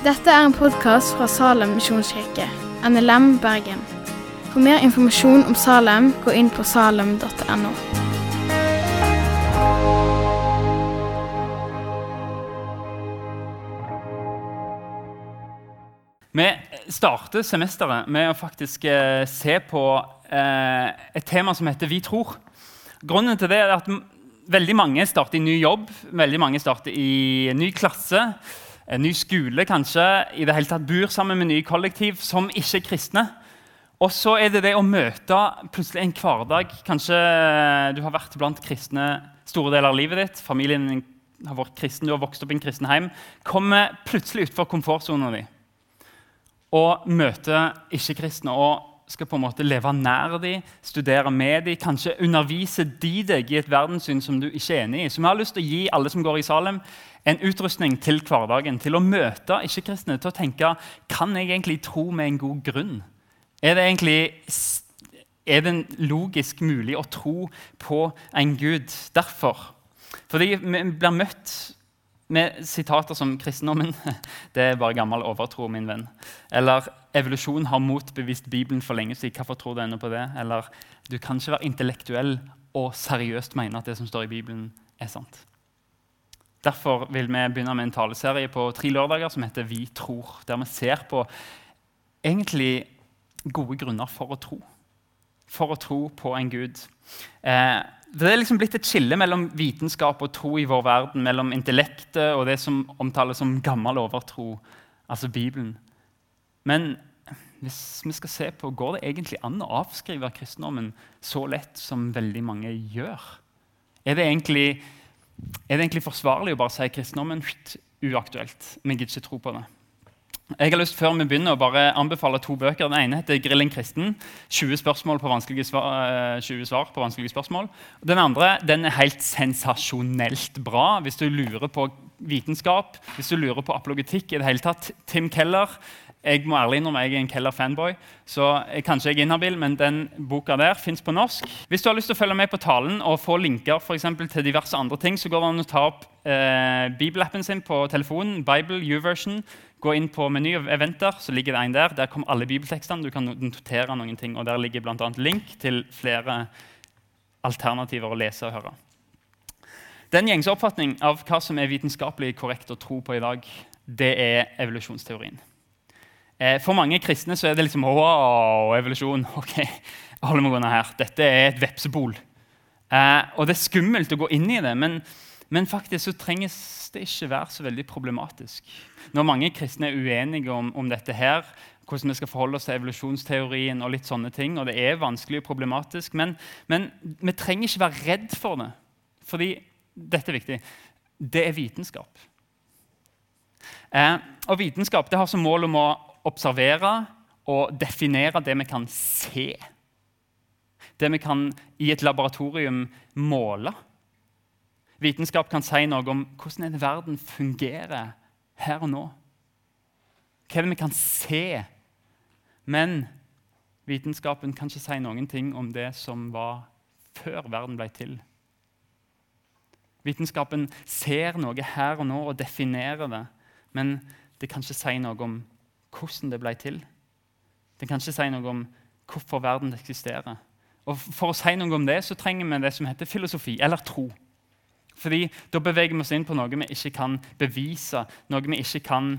Dette er en podkast fra Salem misjonskirke, NLM Bergen. For mer informasjon om Salem, gå inn på salem.no. Vi starter semesteret med å faktisk eh, se på eh, et tema som heter 'Vi tror'. Grunnen til det er at veldig mange starter i ny jobb, veldig mange starter i ny klasse, en ny skole kanskje, i det hele tatt bor sammen med nye kollektiv som ikke er kristne. Og så er det det å møte plutselig en hverdag. Kanskje eh, du har vært blant kristne store deler av livet ditt. Familien din har vært kristen, du har vokst opp i en kristen hjem. Kommer plutselig utfor komfortsonen din og møter ikke-kristne og skal på en måte leve nær dem, studere med dem, kanskje undervise de deg i et verdenssyn som du ikke er enig i. Så vi har lyst til å gi alle som går i Salem, en utrustning til hverdagen, til å møte ikke-kristne, til å tenke kan jeg egentlig tro med en god grunn? Er det egentlig er det logisk mulig å tro på en gud? Derfor. Fordi vi blir møtt med sitater som 'kristendommen det er bare gammel overtro', min venn. Eller 'evolusjon har motbevist Bibelen for lenge siden'. Hvorfor tror du ennå på det? Eller 'du kan ikke være intellektuell og seriøst mene at det som står i Bibelen, er sant'. Derfor vil vi begynne med en taleserie på tre lørdager som heter 'Vi tror', der vi ser på egentlig gode grunner for å tro. For å tro på en gud. Eh, det er liksom blitt et skille mellom vitenskap og tro i vår verden. Mellom intellektet og det som omtales som gammel overtro, altså Bibelen. Men hvis vi skal se på, går det egentlig an å avskrive kristendommen så lett som veldig mange gjør? Er det egentlig, er det egentlig forsvarlig å bare si kristendommen uaktuelt? Vi gidder ikke tro på det. Jeg har lyst før vi begynner å bare anbefale to bøker. Den ene heter 'Grill en kristen'. 20, spørsmål på svar, eh, 20 svar på vanskelige spørsmål. Den andre den er helt sensasjonelt bra hvis du lurer på vitenskap, hvis du lurer på apologetikk i det hele tatt. Tim Keller. Jeg må ærlig innrømme jeg er en Keller-fanboy, så jeg, kanskje jeg er inhabil, men den boka der fins på norsk. Hvis du har lyst til å følge med på talen og få linker for eksempel, til diverse andre ting, så går det an å ta opp eh, bibelappen sin på telefonen, Bible U-version. Gå inn på meny og eventer, så ligger det en der. Der kommer alle bibeltekstene. Du kan notere noen ting, og Der ligger bl.a. link til flere alternativer å lese og høre. Den gjengse oppfatning av hva som er vitenskapelig korrekt å tro på i dag, det er evolusjonsteorien. Eh, For mange kristne så er det liksom wow, evolusjon. ok, holder meg unna her. Dette er et vepsebol. Eh, og det er skummelt å gå inn i det, men, men faktisk så trenges det ikke være så veldig problematisk. Når mange kristne er uenige om, om dette her, hvordan vi skal forholde oss til evolusjonsteorien, og litt sånne ting, og det er vanskelig og problematisk, men, men vi trenger ikke være redd for det. Fordi dette er viktig. Det er vitenskap. Eh, og vitenskap det har som mål om å observere og definere det vi kan se. Det vi kan i et laboratorium måle. Vitenskap kan si noe om hvordan en verden fungerer her og nå. Hva er det vi kan se? Men vitenskapen kan ikke si noen ting om det som var før verden ble til. Vitenskapen ser noe her og nå og definerer det, men det kan ikke si noe om hvordan det ble til. Det kan ikke si noe om hvorfor verden eksisterer. Og For å si noe om det så trenger vi det som heter filosofi, eller tro. Fordi Da beveger vi oss inn på noe vi ikke kan bevise, noe vi ikke kan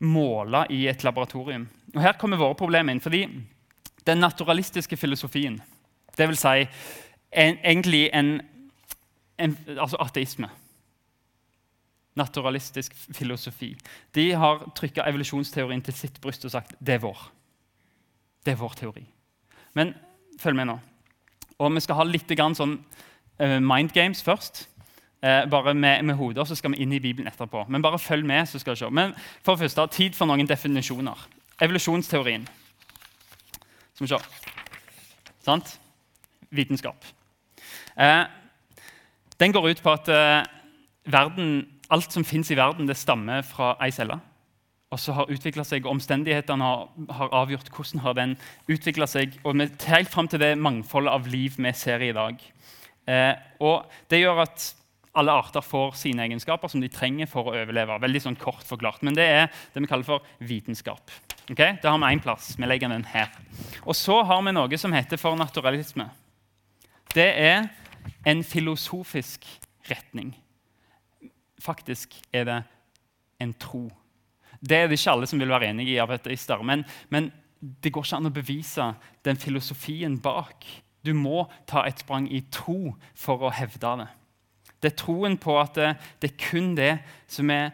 måle i et laboratorium. Og Her kommer våre problemer inn. fordi den naturalistiske filosofien, dvs. Si en, egentlig en, en altså ateisme Naturalistisk filosofi. De har trykka evolusjonsteorien til sitt bryst og sagt det er vår. Det er vår teori. Men følg med nå. Og Vi skal ha litt grann sånn uh, mind games først. Uh, bare med, med hodet, så skal vi inn i Bibelen etterpå. Men bare følg med. så skal vi se. Men for det første, tid for noen definisjoner. Evolusjonsteorien. Skal vi se. Sant? Vitenskap. Uh, den går ut på at verden, alt som fins i verden, det stammer fra ei celle. Og så har utvikla seg, Omstendighetene har, har avgjort hvordan har den utvikla seg. og vi, Helt fram til det mangfoldet av liv vi ser i dag. Eh, og Det gjør at alle arter får sine egenskaper som de trenger for å overleve. Veldig sånn kort forklart. Men det er det vi kaller for vitenskap. Okay? Da har vi én plass. Vi legger den her. Og så har vi noe som heter for naturalisme. Det er en filosofisk retning. Faktisk er det en tro. Det er det ikke alle som vil være enig i av ateister. Men, men det går ikke an å bevise den filosofien bak. Du må ta et sprang i tro for å hevde det. Det er troen på at det, det er kun det som er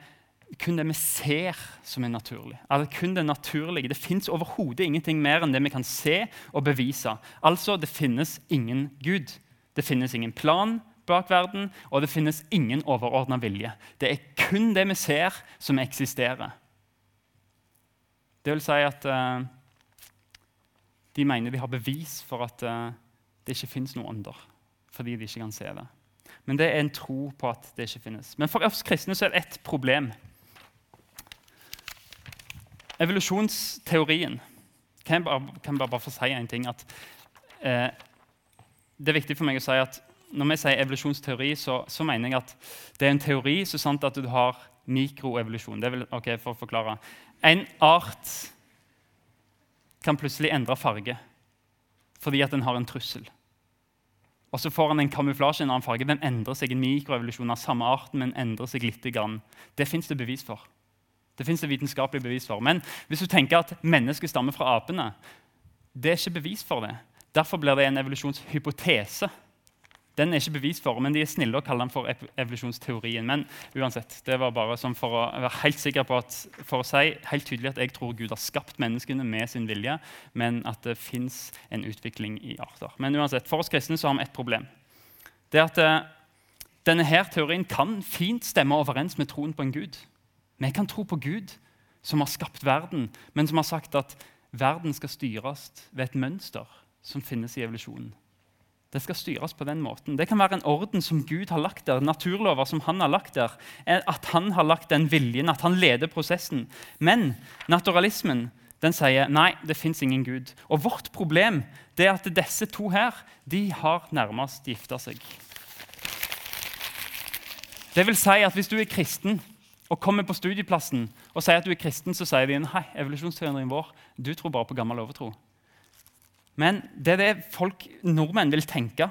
kun det vi ser, som er naturlig. Altså kun Det naturlige. Det fins overhodet ingenting mer enn det vi kan se og bevise. Altså, det finnes ingen Gud. Det finnes ingen plan bak verden, og det finnes ingen overordna vilje. Det er kun det vi ser, som eksisterer. Det vil si at uh, de mener de har bevis for at uh, det ikke fins noe ånder, fordi de ikke kan se det. Men det er en tro på at det ikke finnes. Men for oss kristne så er det ett problem. Evolusjonsteorien Kan jeg bare, kan jeg bare få si en ting? At, eh, det er viktig for meg å si at Når vi sier evolusjonsteori, så, så mener jeg at det er en teori så sant at du har mikroevolusjon. Det vil, ok, for å forklare. En art kan plutselig endre farge fordi at den har en trussel. Og så får han en kamuflasje en annen farge. Den endrer seg en mikroevolusjon av samme arten, men endrer seg litt. Grann. Det fins det bevis for. Det det vitenskapelig bevis for. Men hvis du tenker at mennesket stammer fra apene, det er ikke bevis for det. Derfor blir det en evolusjonshypotese. Den er ikke bevis for, men de er snille å kalle den for evolusjonsteorien. Men uansett, det var bare sånn for å være helt sikker på at, for å si helt tydelig at jeg tror Gud har skapt menneskene med sin vilje, men at det fins en utvikling i arter. Men uansett, for oss kristne så har vi ett problem. Det er at uh, denne her teorien kan fint stemme overens med troen på en gud. Vi kan tro på Gud, som har skapt verden, men som har sagt at verden skal styres ved et mønster som finnes i evolusjonen. Det skal styres på den måten. Det kan være en orden som Gud har lagt der, naturlover som han har lagt der. At han har lagt den viljen, at han leder prosessen. Men naturalismen den sier nei, det fins ingen Gud. Og vårt problem det er at disse to her de har nærmest gifta seg. Det vil si at Hvis du er kristen og kommer på studieplassen og sier at du er kristen, så sier de nei, evolusjonsteorien vår du tror bare på gammel overtro. Men det er det folk, nordmenn vil tenke.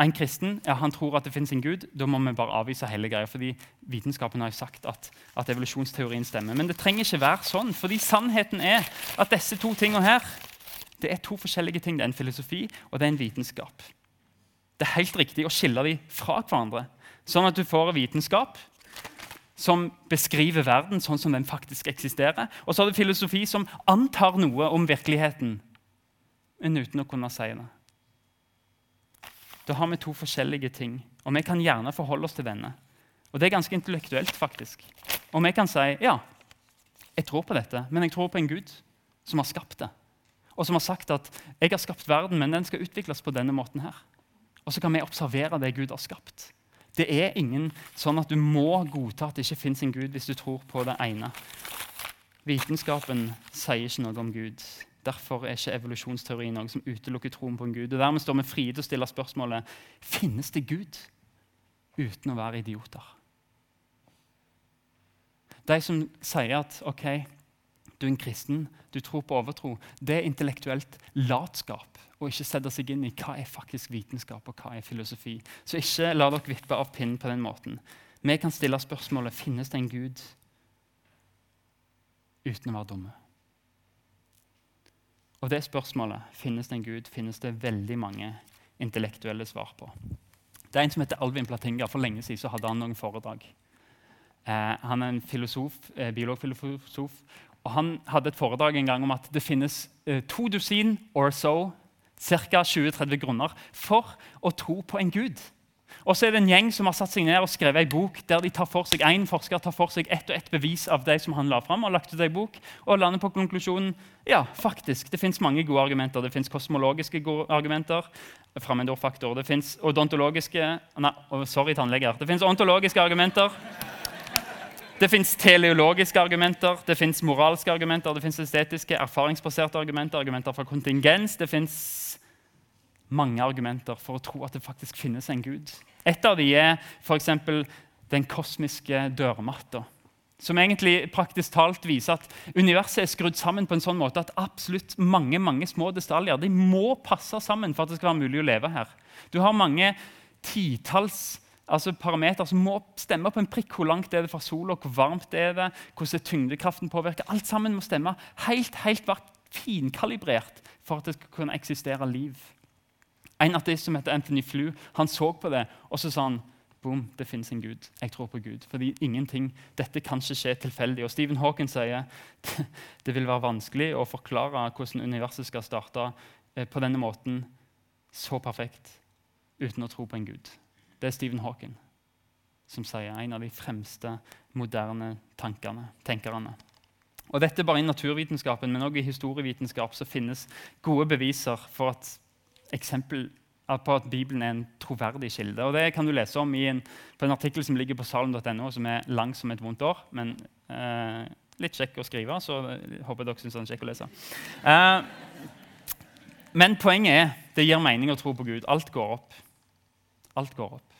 En kristen ja, han tror at det fins en gud. Da må vi bare avvise hele greia. fordi Vitenskapen har jo sagt at, at, evolusjonsteorien stemmer. Men det trenger ikke være sånn. fordi sannheten er at disse to tingene her det er to forskjellige ting. Det er en filosofi og det er en vitenskap. Det er helt riktig å skille dem fra hverandre, sånn at du får vitenskap som beskriver verden sånn som den faktisk eksisterer. Og så har du filosofi som antar noe om virkeligheten enn uten å kunne si det. Da har vi to forskjellige ting, og vi kan gjerne forholde oss til denne. Og det er ganske intellektuelt, faktisk. Og vi kan si ja, jeg tror på dette, men jeg tror på en Gud som har skapt det. Og som har sagt at jeg har skapt verden, men den skal utvikles på denne måten her. Og så kan vi observere det Gud har skapt. Det er ingen sånn at du må godta at det ikke fins en Gud hvis du tror på det ene. Vitenskapen sier ikke noe om Gud. Derfor er ikke evolusjonsteori noe som utelukker troen på en gud. Og Dermed står vi frie til å stille spørsmålet finnes det Gud uten å være idioter. De som sier at ok, du er en kristen, du tror på overtro, det er intellektuelt latskap å ikke sette seg inn i hva er faktisk vitenskap og hva er filosofi. Så ikke la dere vippe av pinnen på den måten. Vi kan stille spørsmålet finnes det en Gud uten å være dumme. Og det spørsmålet finnes det en Gud, finnes det veldig mange intellektuelle svar på. Det er En som heter Alvin Platinga. For lenge siden hadde han noen foredrag. Eh, han er en filosof, eh, biologfilosof. og Han hadde et foredrag en gang om at det finnes eh, to dusin or so, ca. 20-30 grunner, for å tro på en gud. Og så er det en gjeng som har satt seg ned og skrevet ei bok der de tar for seg, en forsker tar for seg ett og ett bevis av det som han la fram, og lagt ut ei bok, og lander på konklusjonen ja, faktisk, det fins mange gode argumenter. Det fins kosmologiske gode argumenter, fremmedordfaktor, det fins odontologiske nei, Sorry, tannleger. Det fins ontologiske argumenter. Det fins teleologiske argumenter, det fins moralske argumenter, det fins estetiske, erfaringsbaserte argumenter, argumenter fra kontingens. Det fins mange argumenter for å tro at det faktisk finnes en Gud. Et av dem er f.eks. den kosmiske dørmatta. Som egentlig praktisk talt viser at universet er skrudd sammen på en sånn måte at absolutt mange mange små detaljer de må passe sammen for at det skal være mulig å leve her. Du har mange titalls altså parametere som må stemme på en prikk. Hvor langt er det fra sola, hvor varmt er det, hvordan er tyngdekraften påvirker. Alt sammen må stemme helt, helt finkalibrert for at det skal kunne eksistere liv. En ateist som heter Anthony Flew, han så på det og så sa han, boom, det fins en Gud. Jeg tror på Gud. Fordi ingenting, Dette kan ikke skje tilfeldig. Og Stephen Hawking sier det vil være vanskelig å forklare hvordan universet skal starte eh, på denne måten så perfekt uten å tro på en Gud. Det er Stephen Hawking som sier en av de fremste moderne tankene, tenkerne. Og Dette bare i naturvitenskapen, men også i historievitenskap så finnes gode beviser for at eksempel på at Bibelen er en troverdig kilde. Og Det kan du lese om en, på en artikkel som ligger på salen.no, som er lang som et vondt år. Men eh, litt kjekk å skrive, så jeg håper dere syns den er kjekk å lese. Eh, men poenget er det gir mening å tro på Gud. Alt går opp. Alt går opp.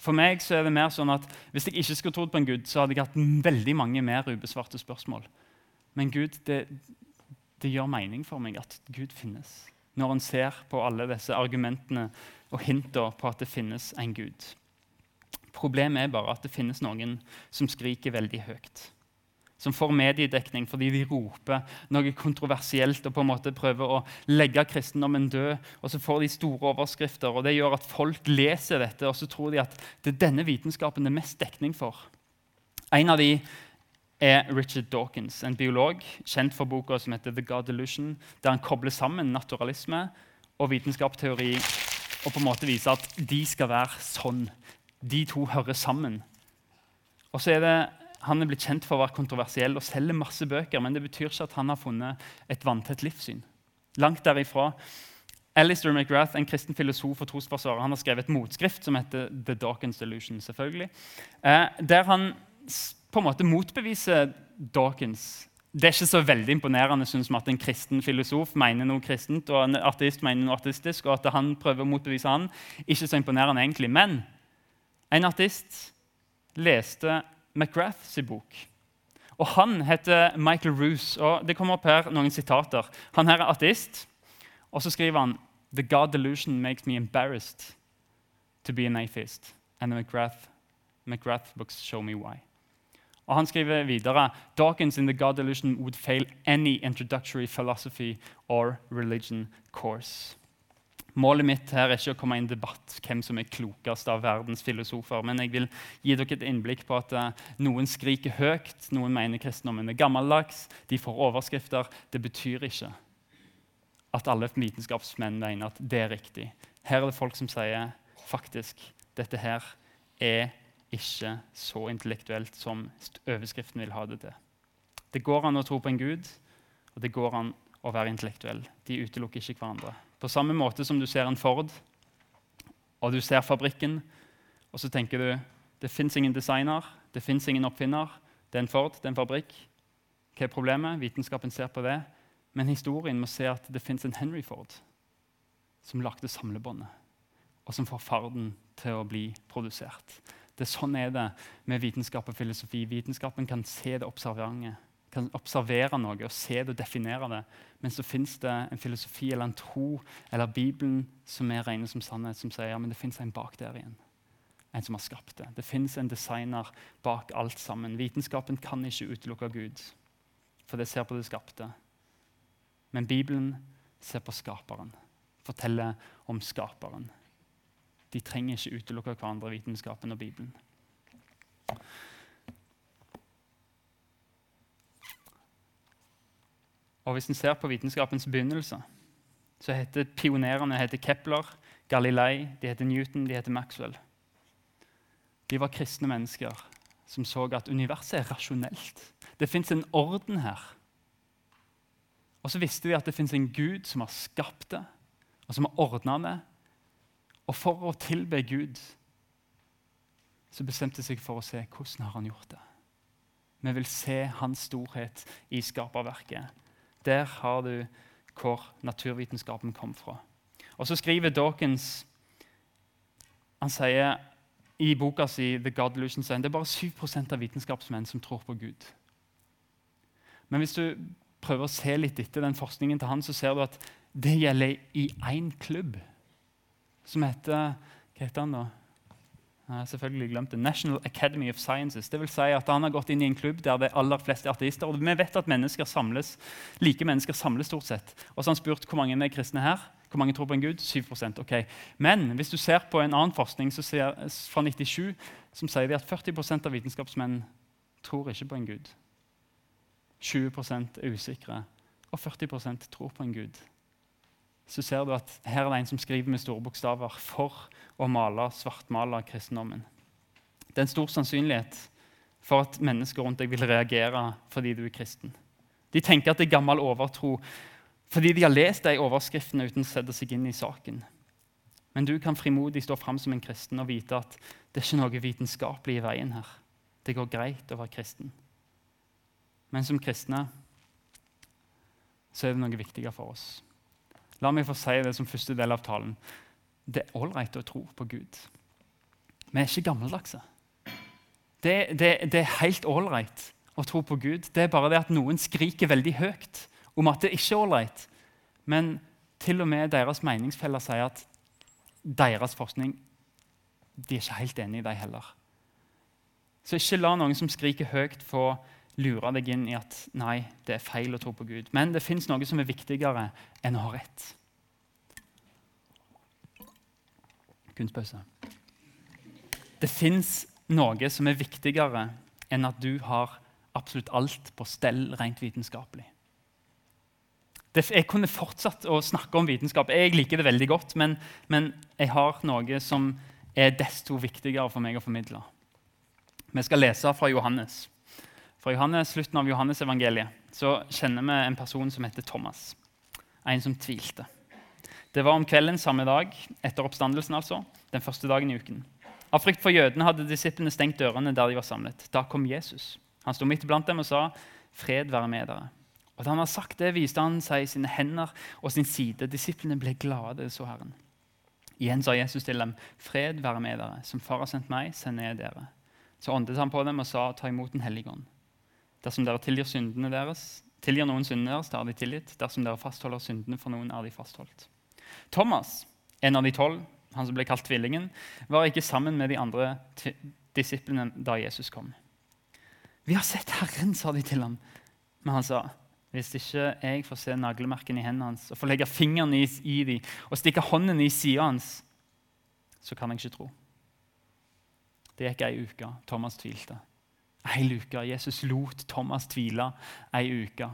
For meg så er det mer sånn at Hvis jeg ikke skulle trodd på en Gud, så hadde jeg hatt veldig mange mer ubesvarte spørsmål. Men Gud, det, det gjør mening for meg at Gud finnes. Når en ser på alle disse argumentene og hintene på at det finnes en Gud. Problemet er bare at det finnes noen som skriker veldig høyt som får mediedekning fordi de roper noe kontroversielt og på en måte prøver å legge kristendommen død. Og så får de store overskrifter, og det gjør at folk leser dette og så tror de at det er denne vitenskapen det er mest dekning for. En av de er Richard Dawkins, en biolog kjent for boka som heter The God Delusion, der han kobler sammen naturalisme og vitenskapsteori og på en måte viser at de skal være sånn. De to hører sammen. Og så er det han er blitt kjent for å være kontroversiell og selger masse bøker, men det betyr ikke at han har funnet et vanntett livssyn. Langt derifra. Alistair McGrath, en kristen filosof og trosforsvarer, han har skrevet et motskrift som heter The Dawkins Delusion. selvfølgelig, eh, Der han på en måte motbeviser Dawkins. Det er ikke så veldig imponerende synes vi, at en kristen filosof mener noe kristent, og en ateist mener noe artistisk, og at han prøver å motbevise han. Ikke så imponerende egentlig. Men en artist leste McGraths bok. Og Han heter Michael Roose, og Det kommer opp her noen sitater. Han her er ateist, og så skriver han The God delusion makes me embarrassed to be an atheist. And the McGrath, McGrath books show me why. Og Han skriver videre Dawkins in the God delusion would fail any introductory philosophy or religion course. Målet mitt her er ikke å komme i en debatt hvem som er klokest av verdens filosofer, men jeg vil gi dere et innblikk på at uh, noen skriker høyt, noen mener kristendommen er gammeldags, de får overskrifter. Det betyr ikke at alle vitenskapsmenn mener at det er riktig. Her er det folk som sier faktisk dette her er ikke så intellektuelt som overskriften vil ha det til. Det går an å tro på en gud, og det går an å være intellektuell. De utelukker ikke hverandre. På samme måte som du ser en Ford, og du ser fabrikken, og så tenker du det fins ingen designer, det fins ingen oppfinner. Det er en Ford, det er en fabrikk. Hva er problemet? Vitenskapen ser på det. Men historien må se at det fins en Henry Ford som lagde samlebåndet, og som får farden til å bli produsert. Det er Sånn er det med vitenskap og filosofi. Vitenskapen kan se det observante kan observere noe og se det og definere det. Men så fins det en filosofi eller en tro eller Bibelen som er regnet som sannhet, som sier ja, men det fins en bak der igjen. En som har skapt det. Det fins en designer bak alt sammen. Vitenskapen kan ikke utelukke Gud, for det ser på det skapte. Men Bibelen ser på skaperen, forteller om skaperen. De trenger ikke utelukke hverandre, vitenskapen og Bibelen. Og Hvis en ser på vitenskapens begynnelse, så heter pionerene heter Kepler, Galilei, de heter Newton, de heter Maxwell. De var kristne mennesker som så at universet er rasjonelt. Det fins en orden her. Og så visste de at det fins en Gud som har skapt det, og som har ordna det. Og for å tilbe Gud så bestemte de seg for å se hvordan har han gjort det. Vi vil se hans storhet i skaperverket. Der har du hvor naturvitenskapen kom fra. Og Så skriver Dawkins han sier i boka si The God Illusion sier det er bare 7% av vitenskapsmenn som tror på Gud. Men hvis du prøver å se litt etter den forskningen til han, så ser du at det gjelder i én klubb som heter Hva heter han, da? Jeg har selvfølgelig glemt det. National Academy of Sciences. Det vil si at Han har gått inn i en klubb der det aller fleste er ateister. og Vi vet at mennesker samles, like mennesker samles stort sett. Og så har han spurt hvor mange er kristne her. Hvor mange tror på en gud? 7% ok. Men hvis du ser på en annen forskning ser, fra 97 som sier at 40% av vitenskapsmenn tror ikke på en gud. 20 er usikre, og 40% tror på en gud. Så ser du at her er det en som skriver med store bokstaver for å male, svartmale kristendommen. Det er en stor sannsynlighet for at mennesker rundt deg vil reagere fordi du er kristen. De tenker at det er gammel overtro fordi de har lest de overskriftene uten å sette seg inn i saken. Men du kan frimodig stå fram som en kristen og vite at det er ikke noe vitenskapelig i veien her. Det går greit å være kristen. Men som kristne så er det noe viktigere for oss. La meg få si det som første del av talen. Det er ålreit å tro på Gud. Vi er ikke gammeldagse. Det, det, det er helt ålreit å tro på Gud. Det er bare det at noen skriker veldig høyt om at det ikke er ålreit. Men til og med deres meningsfeller sier at deres forskning de er ikke helt enig i dem heller. Så ikke la noen som skriker høyt, få lure deg inn i at nei, det er feil å tro på Gud. Men det fins noe som er viktigere enn å ha rett. Kunstpause. Det fins noe som er viktigere enn at du har absolutt alt på stell rent vitenskapelig. jeg kunne fortsatt å snakke om vitenskap. Jeg liker det veldig godt, men, men jeg har noe som er desto viktigere for meg å formidle. Vi skal lese fra Johannes. Fra Johannes, slutten av Johannes-evangeliet kjenner vi en person som heter Thomas. En som tvilte. Det var om kvelden samme dag, etter oppstandelsen, altså, den første dagen i uken. Av frykt for jødene hadde disiplene stengt dørene der de var samlet. Da kom Jesus. Han sto midt blant dem og sa, 'Fred være med dere.' Og Da han hadde sagt det, viste han seg i sine hender og sin side. Disiplene ble glade så Herren. Igjen sa Jesus til dem, 'Fred være med dere. Som Far har sendt meg, sender jeg dere.' Så åndet han på dem og sa, 'Ta imot Den hellige ånd.' Dersom dere tilgir syndene deres, tilgir noen syndene deres, da er de tilgitt. Dersom dere fastholder syndene for noen, er de fastholdt. Thomas, en av de tolv, han som ble kalt tvillingen, var ikke sammen med de andre disiplene da Jesus kom. Vi har sett Herren, sa de til ham. Men han sa, hvis ikke jeg får se naglemerkene i hendene hans og får legge fingeren i, i dem og stikke hånden i sida hans, så kan jeg ikke tro. Det gikk ei uke. Thomas tvilte. Ei uke. Jesus lot Thomas tvile ei uke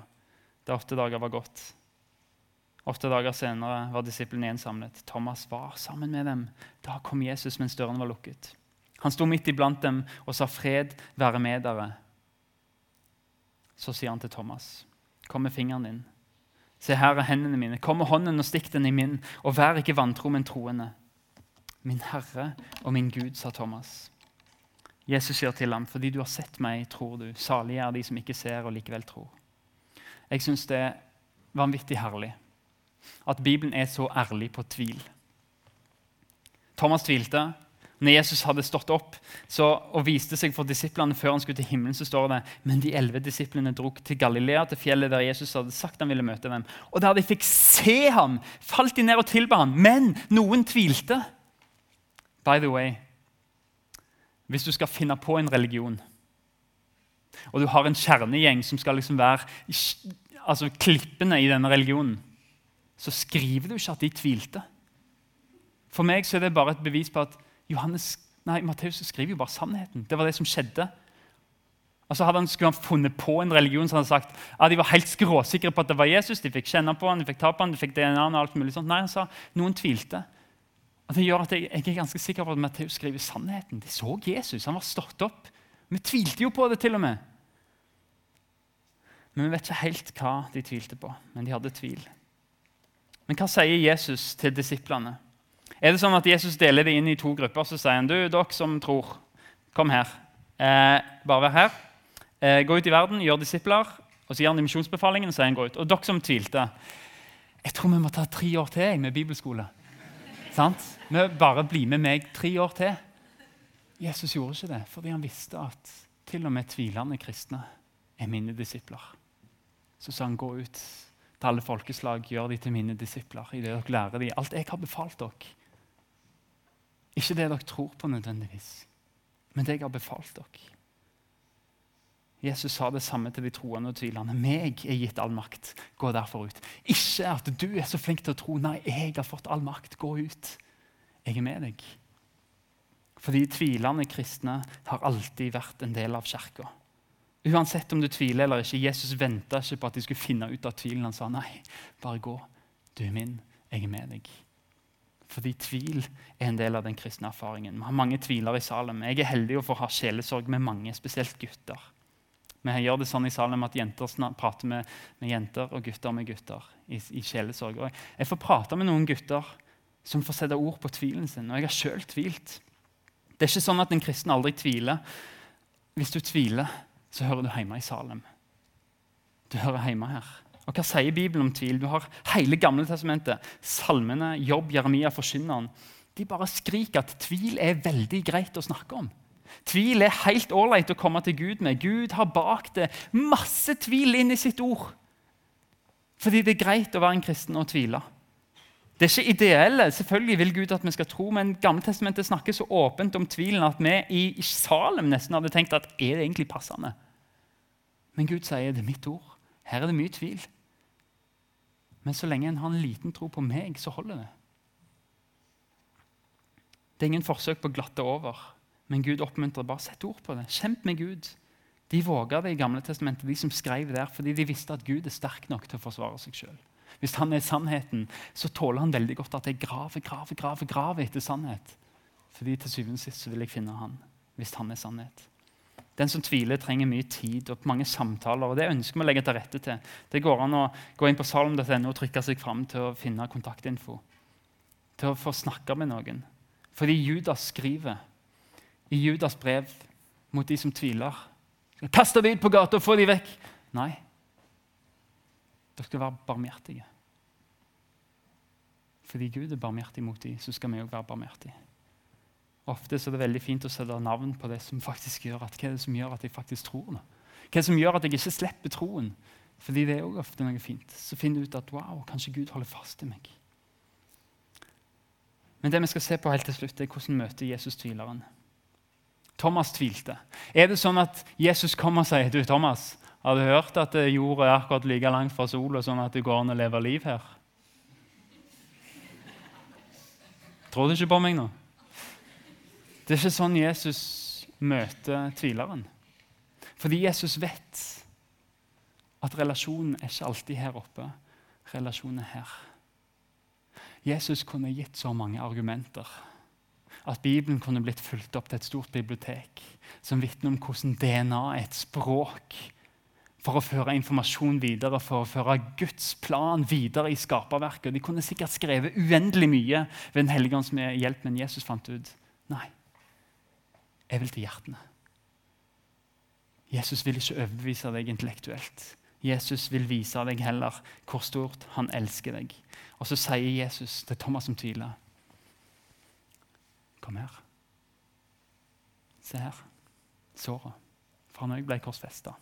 da åtte dager var gått. Åtte dager senere var disiplene igjen samlet. Thomas var sammen med dem. Da kom Jesus mens dørene var lukket. Han sto midt iblant dem og sa, 'Fred være med dere.' Så sier han til Thomas, 'Kom med fingeren din.' 'Se, her er hendene mine. Kom med hånden og stikk den i min.' 'Og vær ikke vantro, men troende.' 'Min Herre og min Gud', sa Thomas. Jesus sier til ham, 'Fordi du har sett meg, tror du.' 'Salige er de som ikke ser og likevel tror.' Jeg syns det er vanvittig herlig at Bibelen er så ærlig på tvil. Thomas tvilte. Når Jesus hadde stått opp så, og viste seg for disiplene før han skulle til himmelen, så står det men de elleve disiplene drog til Galilea, til fjellet der Jesus hadde sagt han ville møte dem. Og der de fikk se ham, falt de ned og tilba ham. Men noen tvilte. By the way, hvis du skal finne på en religion, og du har en kjernegjeng som skal liksom være altså klippene i denne religionen, så skriver du ikke at de tvilte. For meg så er det bare et bevis på at Johannes, nei, Matteus skriver jo bare sannheten. Det var det som skjedde. Altså hadde han, Skulle han funnet på en religion som hadde sagt at de var helt skråsikre på at det var Jesus, de fikk kjenne på han, de fikk ta på han, de fikk DNA og alt mulig sånt. Nei, han sa noen tvilte. Det gjør at jeg, jeg, er ganske sikker på at Matteus skriver sannheten. De så Jesus, han var stått opp. Vi tvilte jo på det, til og med. Men vi vet ikke helt hva de tvilte på. Men de hadde tvil. Men hva sier Jesus til disiplene? Er det sånn at Jesus deler det inn i to grupper? Så sier han du, dere som tror, kom her. Eh, bare vær her. Eh, gå ut i verden, gjør disipler. Og så gir han misjonsbefalingen. og sier han gå ut. Og dere som tvilte Jeg tror vi må ta tre år til med bibelskole. Sant? Vi bare bli med meg tre år til. Jesus gjorde ikke det fordi han visste at til og med tvilende kristne er mine disipler. Så sa han gå ut til alle folkeslag, gjør de til mine disipler. I det dere lærer de alt jeg har befalt dere. Ikke det dere tror på nødvendigvis, men det jeg har befalt dere. Jesus sa det samme til de troende og tvilende. Meg er gitt all makt. Gå derfor ut. Ikke at du er så flink til å tro. Nei, jeg har fått all makt. Gå ut. Jeg er med deg. Fordi tvilende kristne har alltid vært en del av kirka. Uansett om du tviler eller ikke, Jesus venta ikke på at de skulle finne ut av tvilen. Han sa nei, bare gå. Du er min. Jeg er med deg. Fordi tvil er en del av den kristne erfaringen. Vi har mange tviler i Salem. Jeg er heldig å få ha sjelesorg med mange, spesielt gutter. Vi gjør det sånn i Salem at jenter prater med, med, jenter og gutter med gutter i, i sjelesorg. Og jeg får prate med noen gutter som får sette ord på tvilen sin. Og jeg har sjøl tvilt. Det er ikke sånn at en kristen aldri tviler. Hvis du tviler, så hører du hjemme i Salem. Du hører hjemme her. Og Hva sier Bibelen om tvil? Du har hele Gamle testamentet, salmene, Jobb, Jeremia, forkynneren. De bare skriker at tvil er veldig greit å snakke om. Tvil er helt ålreit å komme til Gud med. Gud har bakt det masse tvil inn i sitt ord. Fordi det er greit å være en kristen og tvile. Det er ikke ideelle. Selvfølgelig vil Gud at vi skal tro, men Gammeltestamentet snakker så åpent om tvilen at vi i Salem nesten hadde tenkt at er det egentlig passende? Men Gud sier det er mitt ord. Her er det mye tvil. Men så lenge en har en liten tro på meg, så holder det. Det er ingen forsøk på å glatte over. Men Gud oppmuntrer bare sett ord på det. Kjemp med Gud. De våga det i Gamle testamentet, de som skrev der, fordi de visste at Gud er sterk nok til å forsvare seg sjøl. Hvis han er sannheten, så tåler han veldig godt at jeg graver, graver, graver, graver etter sannhet. Fordi til syvende og sist vil jeg finne han, hvis han er sannhet. Den som tviler, trenger mye tid og mange samtaler. og Det ønsker vi å legge til rette til. Det går an å gå inn på salm.no og trykke seg fram til å finne kontaktinfo. Til å få snakke med noen. Fordi Judas skriver i Judas brev mot de som tviler. Kast dem ut på gata og få dem vekk. Nei. Dere skal være barmhjertige. Fordi Gud er barmhjertig mot dem, så skal vi òg være barmhjertige. Ofte er det veldig fint å sette navn på det som faktisk gjør at, hva er det som gjør at jeg faktisk tror nå. Hva er det som gjør at jeg ikke slipper troen? Fordi det er òg ofte noe fint. Så finner du ut at wow, kanskje Gud holder fast i meg. Men det vi skal se på helt til slutt, er hvordan møter Jesus tvileren. Thomas tvilte. Er det sånn at Jesus kommer og sier du, Thomas, har du hørt at jorda er akkurat like langt fra sola sånn at det går an å leve liv her? Tror du ikke på meg nå? Det er ikke sånn Jesus møter tvileren. Fordi Jesus vet at relasjonen er ikke alltid her oppe. Relasjonen er her. Jesus kunne gitt så mange argumenter at Bibelen kunne blitt fulgt opp til et stort bibliotek som vitner om hvordan DNA er et språk for å føre informasjon videre, for å føre Guds plan videre i skaperverket. De kunne sikkert skrevet uendelig mye ved Den hellige ånds hjelp, men Jesus fant ut nei. Jeg vil til hjertene. Jesus vil ikke overbevise deg intellektuelt. Jesus vil vise deg heller hvor stort han elsker deg. Og så sier Jesus til Thomas som tviler Kom her. Se her. Såret. For når jeg ble korsfesta.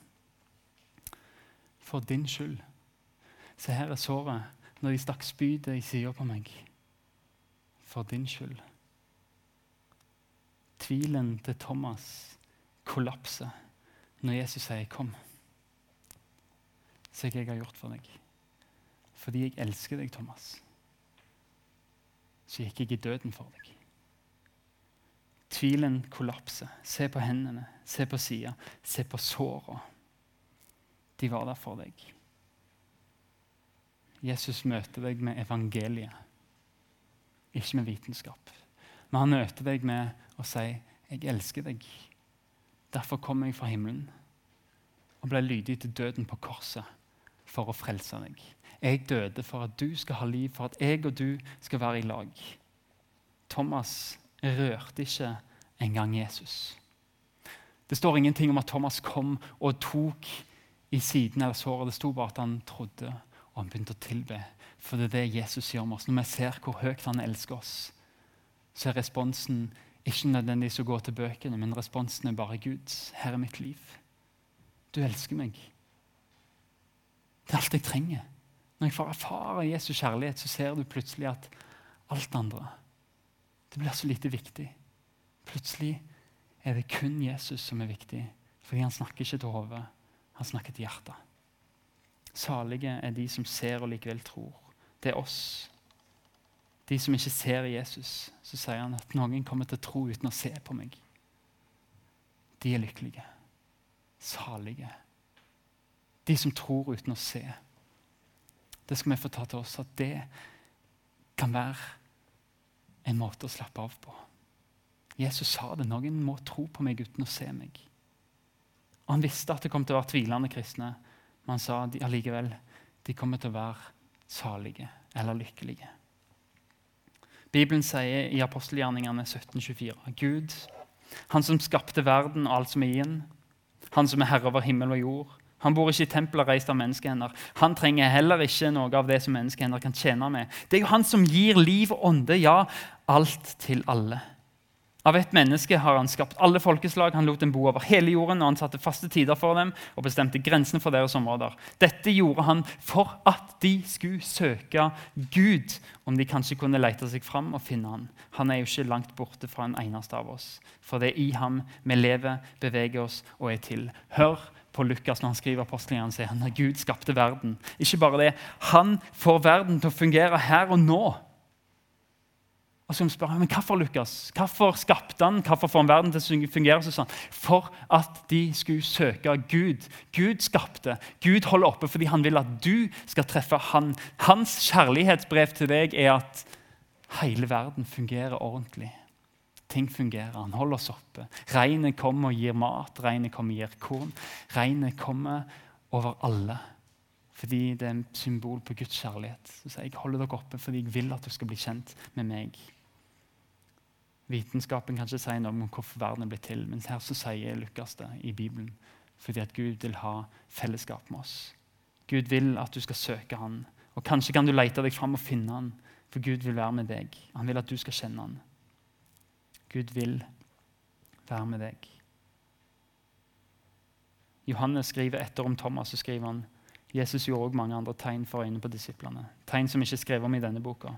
For din skyld. Se her er såret når de stakk spydet i sida på meg. For din skyld. Tvilen til Thomas kollapser når Jesus sier 'kom'. Se hva jeg har gjort for deg. Fordi jeg elsker deg, Thomas, så gikk jeg i døden for deg. Tvilen kollapser. Se på hendene, se på sida, se på såra. De var der for deg. Jesus møter deg med evangeliet, ikke med vitenskap. Men han møter deg med å si 'Jeg elsker deg'. Derfor kom jeg fra himmelen og ble lydig til døden på korset for å frelse deg. Jeg døde for at du skal ha liv, for at jeg og du skal være i lag. Thomas rørte ikke engang Jesus. Det står ingenting om at Thomas kom og tok i siden av såret. Det sto bare at han trodde, og han begynte å tilbe. For det er det Jesus gjør med oss. Når vi ser hvor høyt han elsker oss, så er responsen ikke nødvendigvis å gå til bøkene, men responsen er bare Gud, her er mitt liv. Du elsker meg. Det er alt jeg trenger. Når jeg får erfare Jesu kjærlighet, så ser du plutselig at alt andre det blir så lite viktig. Plutselig er det kun Jesus som er viktig, fordi han snakker ikke til hodet, han snakker til hjertet. Salige er de som ser og likevel tror. Det er oss. De som ikke ser Jesus, så sier han at noen kommer til å tro uten å se på meg. De er lykkelige. Salige. De som tror uten å se. Det skal vi få ta til oss at det kan være en måte å slappe av på. Jesus sa det. Noen må tro på meg uten å se meg. Og Han visste at det kom til å være tvilende kristne, men han sa de, allikevel de kommer til å være salige eller lykkelige. Bibelen sier i apostelgjerningene 1724 Gud, han som skapte verden og alt som er i den, han som er herre over himmel og jord, han bor ikke i tempelet reist av menneskehender. Han trenger heller ikke noe av det som menneskehender kan tjene med. Det er jo han som gir liv og ånde, ja, alt til alle. Av ett menneske har han skapt alle folkeslag. Han lot dem bo over hele jorden, og han satte faste tider for dem og bestemte grensene for deres områder. Dette gjorde han for at de skulle søke Gud, om de kanskje kunne lete seg fram og finne han. Han er jo ikke langt borte fra en eneste av oss, for det er i ham vi lever, beveger oss og er til. Hør på Lukas når han skriver apostlene, sier han at Gud skapte verden. Ikke bare det, Han får verden til å fungere her og nå. Og så kan vi spørre, men Hvorfor Lukas? Hvorfor skapte han? Hvorfor får han verden til å fungere sånn? For at de skulle søke Gud. Gud skapte. Gud holder oppe fordi han vil at du skal treffe han. Hans kjærlighetsbrev til deg er at hele verden fungerer ordentlig ting fungerer. Han holder oss oppe. Regnet kommer og gir mat, regnet kommer og gir korn. Regnet kommer over alle fordi det er en symbol på Guds kjærlighet. Så jeg holder dere oppe fordi jeg vil at du skal bli kjent med meg. Vitenskapen kan ikke si noe om hvorfor verden er blitt til, men her så sier Lukas det i Bibelen. Fordi at Gud vil ha fellesskap med oss. Gud vil at du skal søke Han. Og Kanskje kan du lete deg fram og finne Han, for Gud vil være med deg. Han vil at du skal kjenne Han. Gud vil være med deg. Johannes skriver etter om Thomas så skriver han Jesus gjorde òg mange andre tegn for øynene på disiplene. Tegn som ikke er skrevet om i denne boka.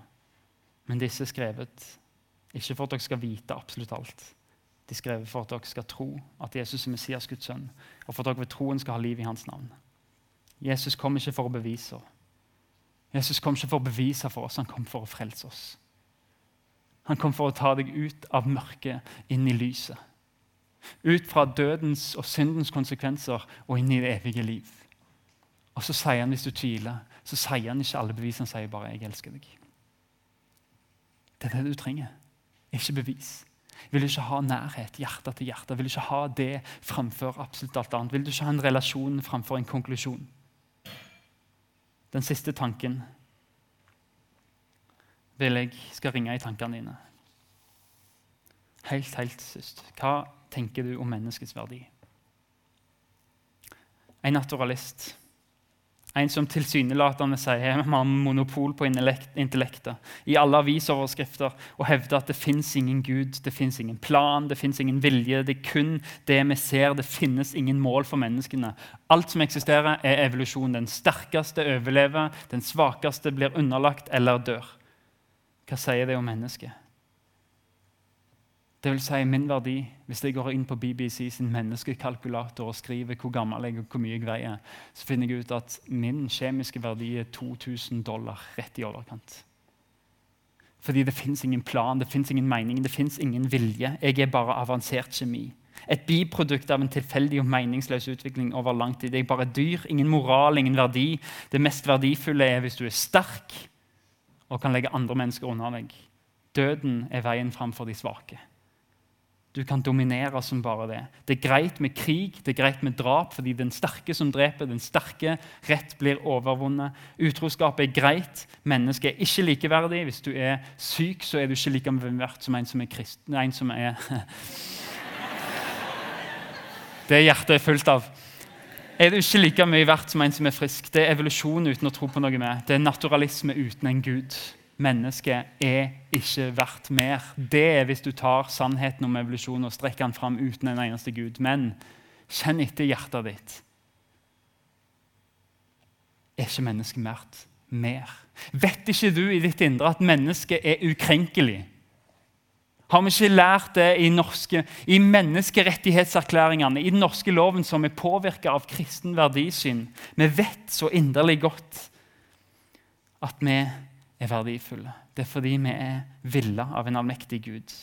Men disse er skrevet ikke for at dere skal vite absolutt alt. De skrev for at dere skal tro at Jesus er Messias, Guds sønn, og for at dere ved troen skal ha liv i hans navn. Jesus kom ikke for å bevise. Jesus kom ikke for å bevise for oss, han kom for å frelse oss. Han kom for å ta deg ut av mørket, inn i lyset. Ut fra dødens og syndens konsekvenser og inn i det evige liv. Og så sier han, hvis du tviler, så sier han ikke alle bevisene, han sier bare 'jeg elsker deg'. Det er det du trenger. Ikke bevis. Vil du ikke ha nærhet, hjerte til hjerte? Vil du ikke ha det framfor absolutt alt annet? Vil du ikke ha en relasjon framfor en konklusjon? Den siste tanken vil jeg skal ringe i tankene dine. Helt, helt sist. Hva tenker du om menneskets verdi? En naturalist. En som tilsynelatende sier vi har monopol på intellektet. I alle avisoverskrifter og hevder at det fins ingen Gud, det fins ingen plan, det fins ingen vilje. Det er kun det vi ser. Det finnes ingen mål for menneskene. Alt som eksisterer, er evolusjon. Den sterkeste overlever, den svakeste blir underlagt eller dør. Hva sier det om mennesket? Det vil si min verdi hvis jeg går inn på BBC sin menneskekalkulator og skriver hvor gammel jeg er, og hvor mye jeg veier, så finner jeg ut at min kjemiske verdi er 2000 dollar rett i overkant. Fordi det fins ingen plan, det fins ingen mening, det fins ingen vilje. Jeg er bare avansert kjemi. Et biprodukt av en tilfeldig og meningsløs utvikling over lang tid. Jeg er bare dyr, ingen moral, ingen verdi. Det mest verdifulle er hvis du er sterk, og kan legge andre mennesker unna deg. Døden er veien fram for de svake. Du kan dominere som bare det. Det er greit med krig, det er greit med drap, fordi den sterke som dreper, den sterke rett blir overvunnet. Utroskap er greit. Mennesket er ikke likeverdig. Hvis du er syk, så er du ikke like verdt som en som er kristen. En som er Det hjertet er fullt av. Er du ikke like mye verdt som en som er frisk? Det er evolusjon uten å tro på noe mer. Det er naturalisme uten en gud. Mennesket er ikke verdt mer. Det er hvis du tar sannheten om evolusjon og strekker den fram uten en eneste gud. Men kjenn etter hjertet ditt. Er ikke mennesket verdt mer? Vet ikke du i ditt indre at mennesket er ukrenkelig? Har vi ikke lært det i, norske, i menneskerettighetserklæringene, i den norske loven, som er påvirka av kristen verdisyn? Vi vet så inderlig godt at vi er verdifulle. Det er fordi vi er villa av en allmektig Gud.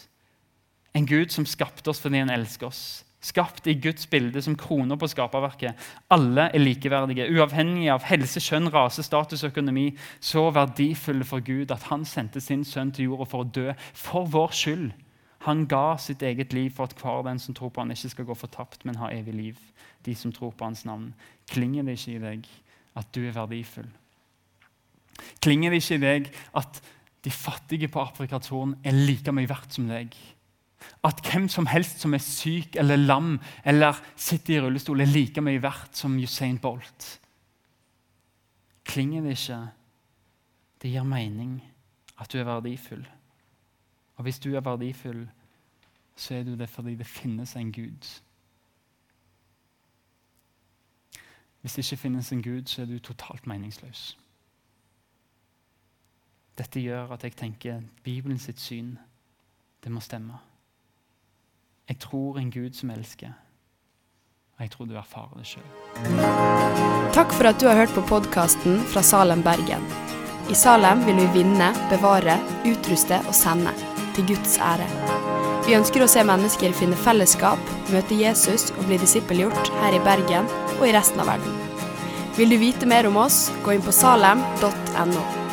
En Gud som skapte oss fordi han elsker oss. Skapt i Guds bilde som kroner på skaperverket. Alle er likeverdige, uavhengig av helse, kjønn, rase, status økonomi. Så verdifulle for Gud at han sendte sin sønn til jorda for å dø for vår skyld. Han ga sitt eget liv for at hver den som tror på han ikke skal gå fortapt, men ha evig liv. De som tror på hans navn. Klinger det ikke i deg at du er verdifull? Klinger det ikke i deg at de fattige på Afrikas Horn er like mye verdt som deg? At hvem som helst som er syk eller lam eller sitter i rullestol, er like mye verdt som Usain Bolt? Klinger det ikke? Det gir mening at du er verdifull. Og hvis du er verdifull, så er du det fordi det finnes en Gud. Hvis det ikke finnes en Gud, så er du totalt meningsløs. Dette gjør at jeg tenker Bibelen sitt syn, det må stemme. Jeg tror en Gud som elsker, og jeg tror du erfarer det sjøl. Takk for at du har hørt på podkasten fra Salem, Bergen. I Salem vil vi vinne, bevare, utruste og sende, til Guds ære. Vi ønsker å se mennesker finne fellesskap, møte Jesus og bli disippelgjort her i Bergen og i resten av verden. Vil du vite mer om oss, gå inn på salem.no.